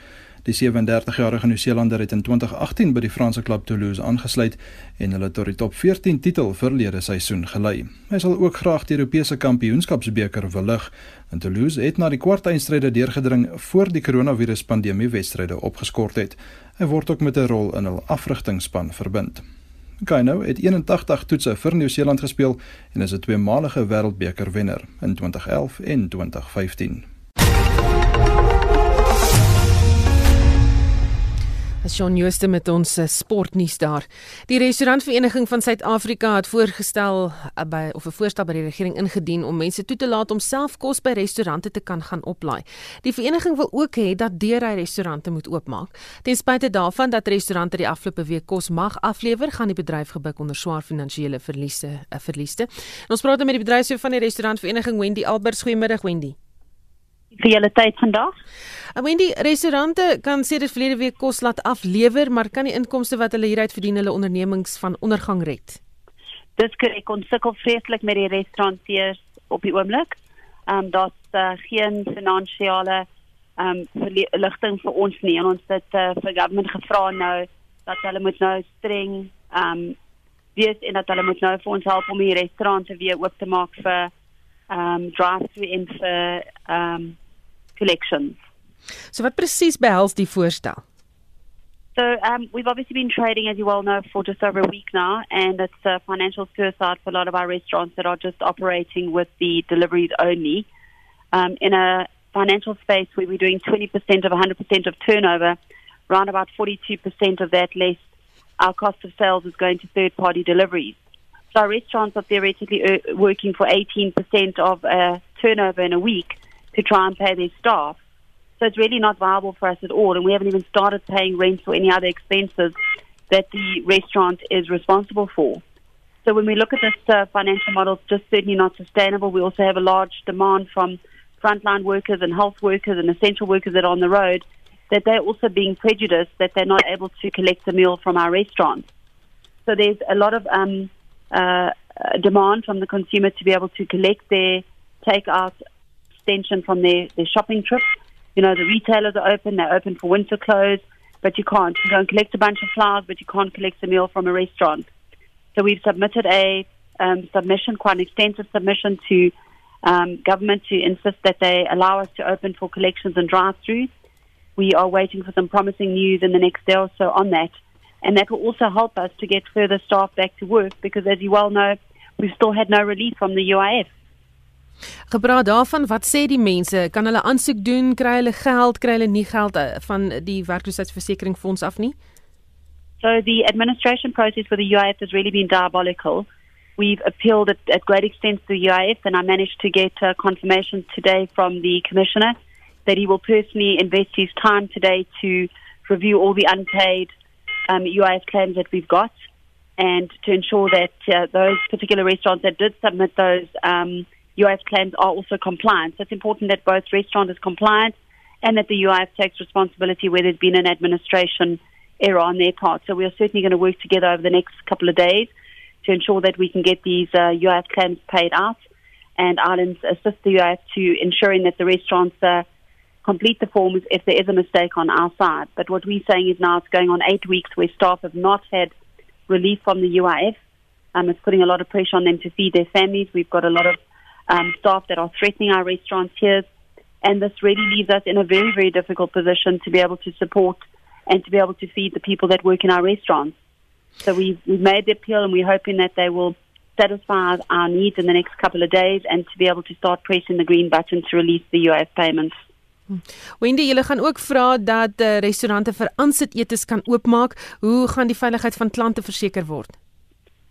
Die 37-jarige Nieu-Seelander het in 2018 by die Franse klub Toulouse aangesluit en hulle tot die top 14 titel verlede seisoen gelei. Hy sal ook graag die Europese Kampioenskapsbeker wil lig. En Toulouse het na die kwartfinale deurgedring voor die koronaviruspandemie wedstryde opgeskort het. Hy word ook met 'n rol in hul afrigtingspan verbind. Kaino het 81 toetse vir Nieu-Seeland gespeel en is 'n tweemalige wêreldbeker wenner in 2011 en 2015. Shaun Jooste met ons eh, sportnuus daar. Die restaurantvereniging van Suid-Afrika het voorgestel eh, by of 'n voorstel by die regering ingedien om mense toe te laat om self kos by restaurante te kan gaan oplaai. Die vereniging wil ook hê dat deurry restaurante moet oopmaak. Ten spyte daarvan dat restaurante die afgelope week kos mag aflewer, gaan die bedryf gebuk onder swaar finansiële verliese, 'n uh, verlieste. En ons praat nou met die bedryfshoof van die restaurantvereniging Wendy Albers. Goeiemiddag Wendy vir julle tyd vandag. Mean die restaurante kan sê dit verlede week kos laat aflewer, maar kan die inkomste wat hulle hieruit verdien hulle ondernemings van ondergang red? Dis korrek, ons sukkel vreeslik met die restauranteurs op die oomblik. Ehm um, daar's uh, geen finansiële ehm um, ligting vir ons nie en ons het uh, vir government gevra nou dat hulle moet nou streng ehm um, wees en dat hulle moet nou vir ons help om die restaurante weer oop te maak vir ehm um, drive-through en vir ehm um, collections. So wat presies behels die voorstel? So um, we've obviously been trading, as you well know, for just over a week now, and it's a financial suicide for a lot of our restaurants that are just operating with the deliveries only. Um, in a financial space where we're doing 20% of 100% of turnover, around about 42% of that less our cost of sales is going to third-party deliveries. So our restaurants are theoretically uh, working for 18% of uh, turnover in a week to try and pay their staff. So it's really not viable for us at all, and we haven't even started paying rent or any other expenses that the restaurant is responsible for. So when we look at this uh, financial model, it's just certainly not sustainable. We also have a large demand from frontline workers and health workers and essential workers that are on the road that they're also being prejudiced that they're not able to collect a meal from our restaurants. So there's a lot of um, uh, demand from the consumer to be able to collect their takeout extension from their, their shopping trip. You know, the retailers are open, they're open for winter clothes, but you can't. You and collect a bunch of flowers, but you can't collect a meal from a restaurant. So we've submitted a um, submission, quite an extensive submission to um, government to insist that they allow us to open for collections and drive-throughs. We are waiting for some promising news in the next day or so on that. And that will also help us to get further staff back to work because, as you well know, we've still had no relief from the UIF. Gepraat daarvan, wat sê die mense? Kan hulle aansoek doen, kry hulle geld, kry hulle nie geld eh, van die werkloosheidsversekeringsfonds af nie? So the administration process for the UIF has really been diabolical. We've appealed at, at great extent to the UIF, and I managed to get uh, confirmation today from the commissioner that he will personally invest his time today to review all the unpaid um, UIF claims that we've got and to ensure that uh, those particular restaurants that did submit those um, UIF claims are also compliant. So it's important that both restaurant is compliant and that the UIF takes responsibility where there's been an administration error on their part. So we are certainly going to work together over the next couple of days to ensure that we can get these uh, UIF claims paid out and Ireland assist the UIF to ensuring that the restaurants uh, complete the forms if there is a mistake on our side. But what we're saying is now it's going on eight weeks where staff have not had relief from the UIF. Um, it's putting a lot of pressure on them to feed their families. We've got a lot of um, staff that are threatening our restaurants here. And this really leaves us in a very, very difficult position to be able to support and to be able to feed the people that work in our restaurants. So we've, we've made the appeal and we're hoping that they will satisfy our needs in the next couple of days and to be able to start pressing the green button to release the UIF payments. Wendy, julle gaan ook vra dat uh, restaurante vir aansit etes kan oopmaak. Hoe gaan die veiligheid van klante verseker word?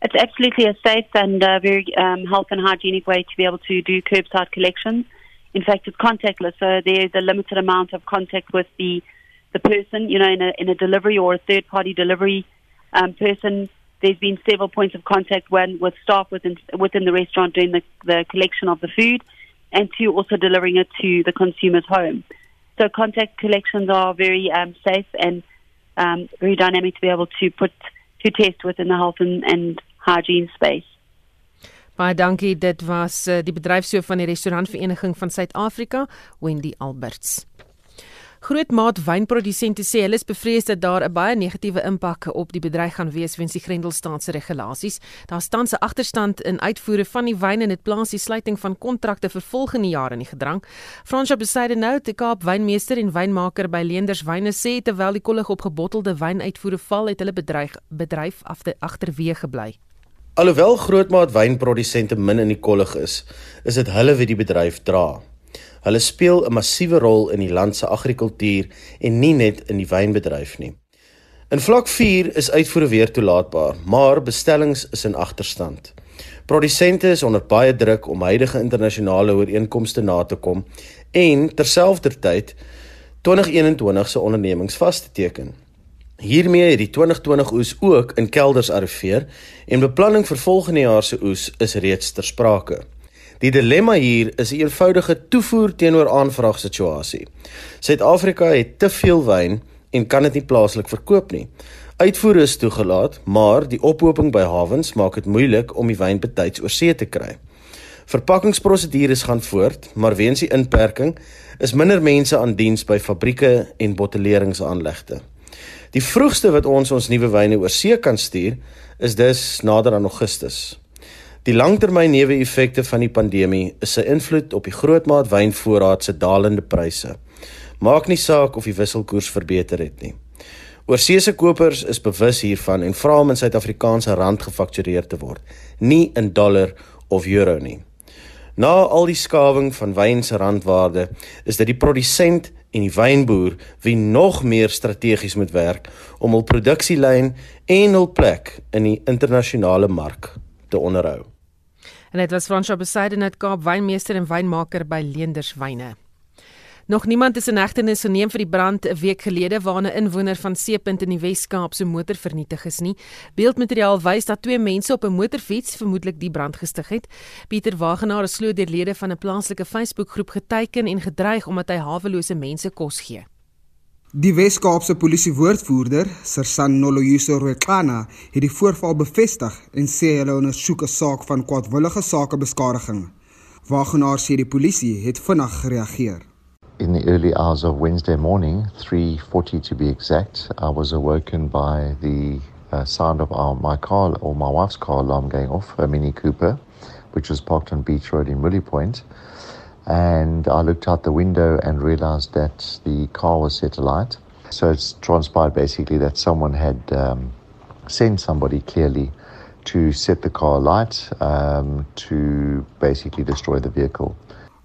It's absolutely a safe and uh, very um, health and hygienic way to be able to do curbside collections. In fact, it's contactless, so there's a limited amount of contact with the the person. You know, in a in a delivery or a third party delivery um, person, there's been several points of contact when with staff within within the restaurant doing the the collection of the food and two, also delivering it to the consumer's home. So contact collections are very um, safe and um, very dynamic to be able to put to test within the health and, and hygiene space. Baie dankie. Dit was uh, die bedryfshoof van die restaurantvereniging van Suid-Afrika, Wendy Alberts. Grootmaat wynprodusente sê hulle is bevrees dat daar 'n baie negatiewe impak op die bedryf gaan wees weens die Grendelstaatse regulasies. Daar staan 'n agterstand in uitvoere van die wyn en dit plaas die sluiting van kontrakte vir volgende jare in die gedrang. Fransjo Besaide nou, die Kaap wynmeester en wynmaker by Leenders Wyne sê terwyl die kollig op gebottelde wynuitvoere val, het hulle bedryf bedryf agterweë gebly. Alhoewel grootmaat wynprodusente min in die kollig is, is dit hulle wie die bedryf dra. Hulle speel 'n massiewe rol in die land se agrikultuur en nie net in die wynbedryf nie. In vlak 4 is uitvoere weer toelaatbaar, maar bestellings is in agterstand. Produsente is onder baie druk om huidige internasionale ooreenkomste na te kom en terselfdertyd 2021 se ondernemings vas te teken. Hiermee het die 2020 oes ook in kelders arriveer en beplanning vir volgende jaar se oes is reeds ter sprake. Die dilemma hier is 'n eenvoudige toevoer teenoor aanvraag situasie. Suid-Afrika het te veel wyn en kan dit nie plaaslik verkoop nie. Uitvoer is toegelaat, maar die ophoping by hawens maak dit moeilik om die wyn betyds oor see te kry. Verpakkingsprosedures gaan voort, maar weens die inperking is minder mense aan diens by fabrieke en bottelleringsaanlegte. Die vroegste wat ons ons nuwe wyne oor see kan stuur, is dus nader aan Augustus. Die langtermyn neeweffekte van die pandemie is sy invloed op die grootmaat wynvoorraad se dalende pryse. Maak nie saak of die wisselkoers verbeter het nie. Oorseese kopers is bewus hiervan en vra om in Suid-Afrikaanse rand gefaktureer te word, nie in dollar of euro nie. Na al die skawing van wyn se randwaarde, is dit die produsent en die wynboer wie nog meer strategies moet werk om hul produksielyn en hul plek in die internasionale mark te onderhou. En dit was Fransjo Besaide net Kaap wynmeester en wynmaker by Leenders Wyne. Nog niemand is in hegtenis geneem vir die brand 'n week gelede waarna 'n inwoner van Seepunt in die Wes-Kaap se motor vernietig is nie. Beeldmateriaal wys dat twee mense op 'n motorfiets vermoedelik die brand gestig het. Pieter Wagenaar is glo deur lede van 'n plaaslike Facebookgroep geteiken en gedreig omdat hy hawelose mense kos gee. Die Wes-Kaapse polisiewoordvoerder, Sersan Noloyuso Rwexana, het die voorval bevestig en sê hulle ondersoek 'n saak van kwaadwillige sakebeskadiging. Wagenaar sê die polisie het vinnig gereageer. In the early hours of Wednesday morning, 3:40 to be exact, I was awoken by the uh, sound of our, my car or my wife's car alarm going off, a Mini Cooper, which was parked on Beach Road in Willie Point. and I looked out the window and realized that the car was set alight. So it's transpired basically that someone had um, sent somebody clearly to set the car alight um, to basically destroy the vehicle.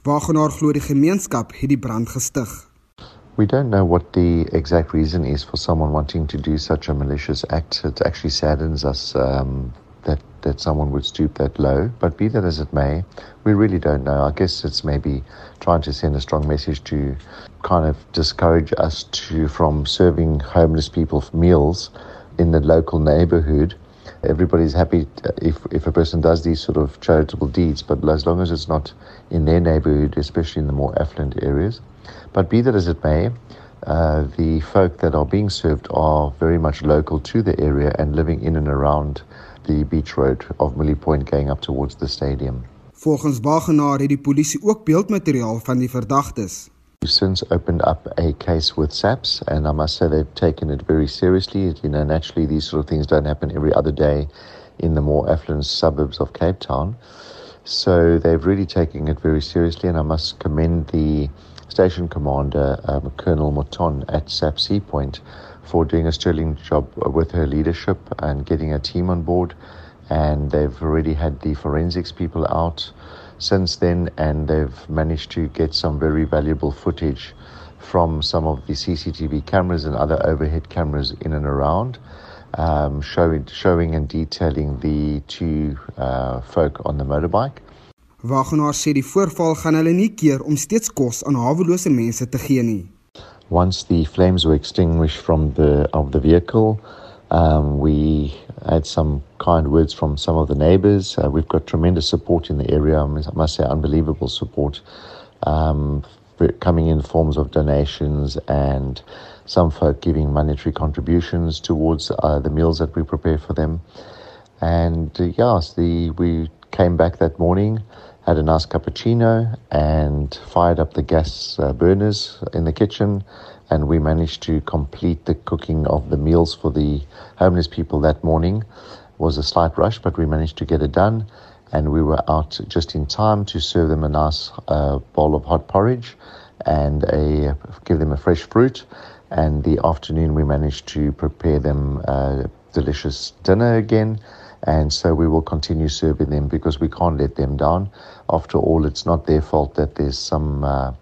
Wagenaar glo die gemeenskap het die brand gestig. We don't know what the exact reason is for someone wanting to do such a malicious act. It actually saddens us um, that, that someone would stoop that low. But be that as it may, we really don't know. I guess it's maybe trying to send a strong message to kind of discourage us to from serving homeless people meals in the local neighborhood. Everybody's happy if, if a person does these sort of charitable deeds, but as long as it's not in their neighborhood, especially in the more affluent areas. But be that as it may, uh, the folk that are being served are very much local to the area and living in and around the beach road of Millie Point going up towards the stadium. Volgens Wagenaar het die polisie ook beeldmateriaal van die verdagtes. We've since opened up a case with SAPS, and I must say they've taken it very seriously. You know, naturally, these sort of things don't happen every other day in the more affluent suburbs of Cape Town. So they've really taken it very seriously, and I must commend the station commander, um, Colonel Moton at SAPS Sea Point, for doing a sterling job with her leadership and getting a team on board. And they've already had the forensics people out since then, and they've managed to get some very valuable footage from some of the CCTV cameras and other overhead cameras in and around, um, showing, showing and detailing the two uh, folk on the motorbike. Wagenaar sê die voorval gaan hulle nie keer om steeds kos aan hawelose mense te gee nie. Once the flames were extinguished from the of the vehicle, um, we had some kind words from some of the neighbors. Uh, we've got tremendous support in the area. I must say, unbelievable support um, coming in forms of donations and some folk giving monetary contributions towards uh, the meals that we prepare for them. And uh, yes, the we came back that morning, had a nice cappuccino, and fired up the gas uh, burners in the kitchen and we managed to complete the cooking of the meals for the homeless people that morning. It was a slight rush, but we managed to get it done, and we were out just in time to serve them a nice uh, bowl of hot porridge and a give them a fresh fruit. And the afternoon, we managed to prepare them a delicious dinner again. And so we will continue serving them because we can't let them down. After all, it's not their fault that there's some uh,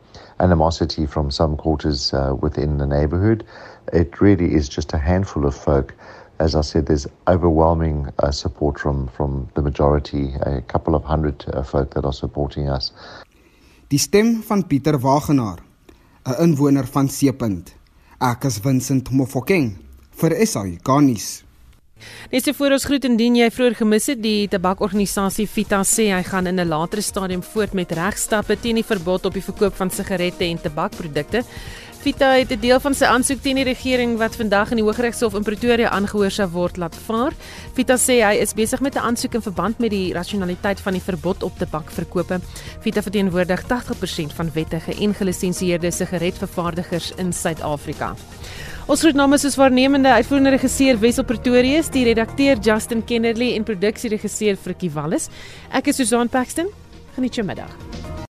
animosity from some quarters uh, within the neighborhood. It really is just a handful of folk. As I said, there's overwhelming uh, support from, from the majority, a couple of hundred uh, folk that are supporting us. Die stem van Pieter Wagenaar, 'n inwoner van Seepunt. Ek is Vincent Mofokeng vir SAI Garnis. Net so voor ons groet indien jy vroeër gemis het, die tabakorganisasie Vita sê hy gaan in 'n later stadium voort met regstappe teen die verbod op die verkoop van sigarette en tabakprodukte. Vita het 'n deel van sy aansoek teen die regering wat vandag in die Hooggeregshof in Pretoria aangehoor sou word laat vaar. Vita sê hy is besig met 'n aansoek in verband met die rasionaliteit van die verbod op tabakverkope. Vita verteenwoordig 80% van wettige en gelisensieerde sigaretvervaardigers in Suid-Afrika. Ons groet namens ons waarnemende uitvoerende regisseur Wessel Pretorius, die redakteur Justin Kennerly en produksieregisseur Frikkie Wallis. Ek is Susan Paxton. Geniet jou middag.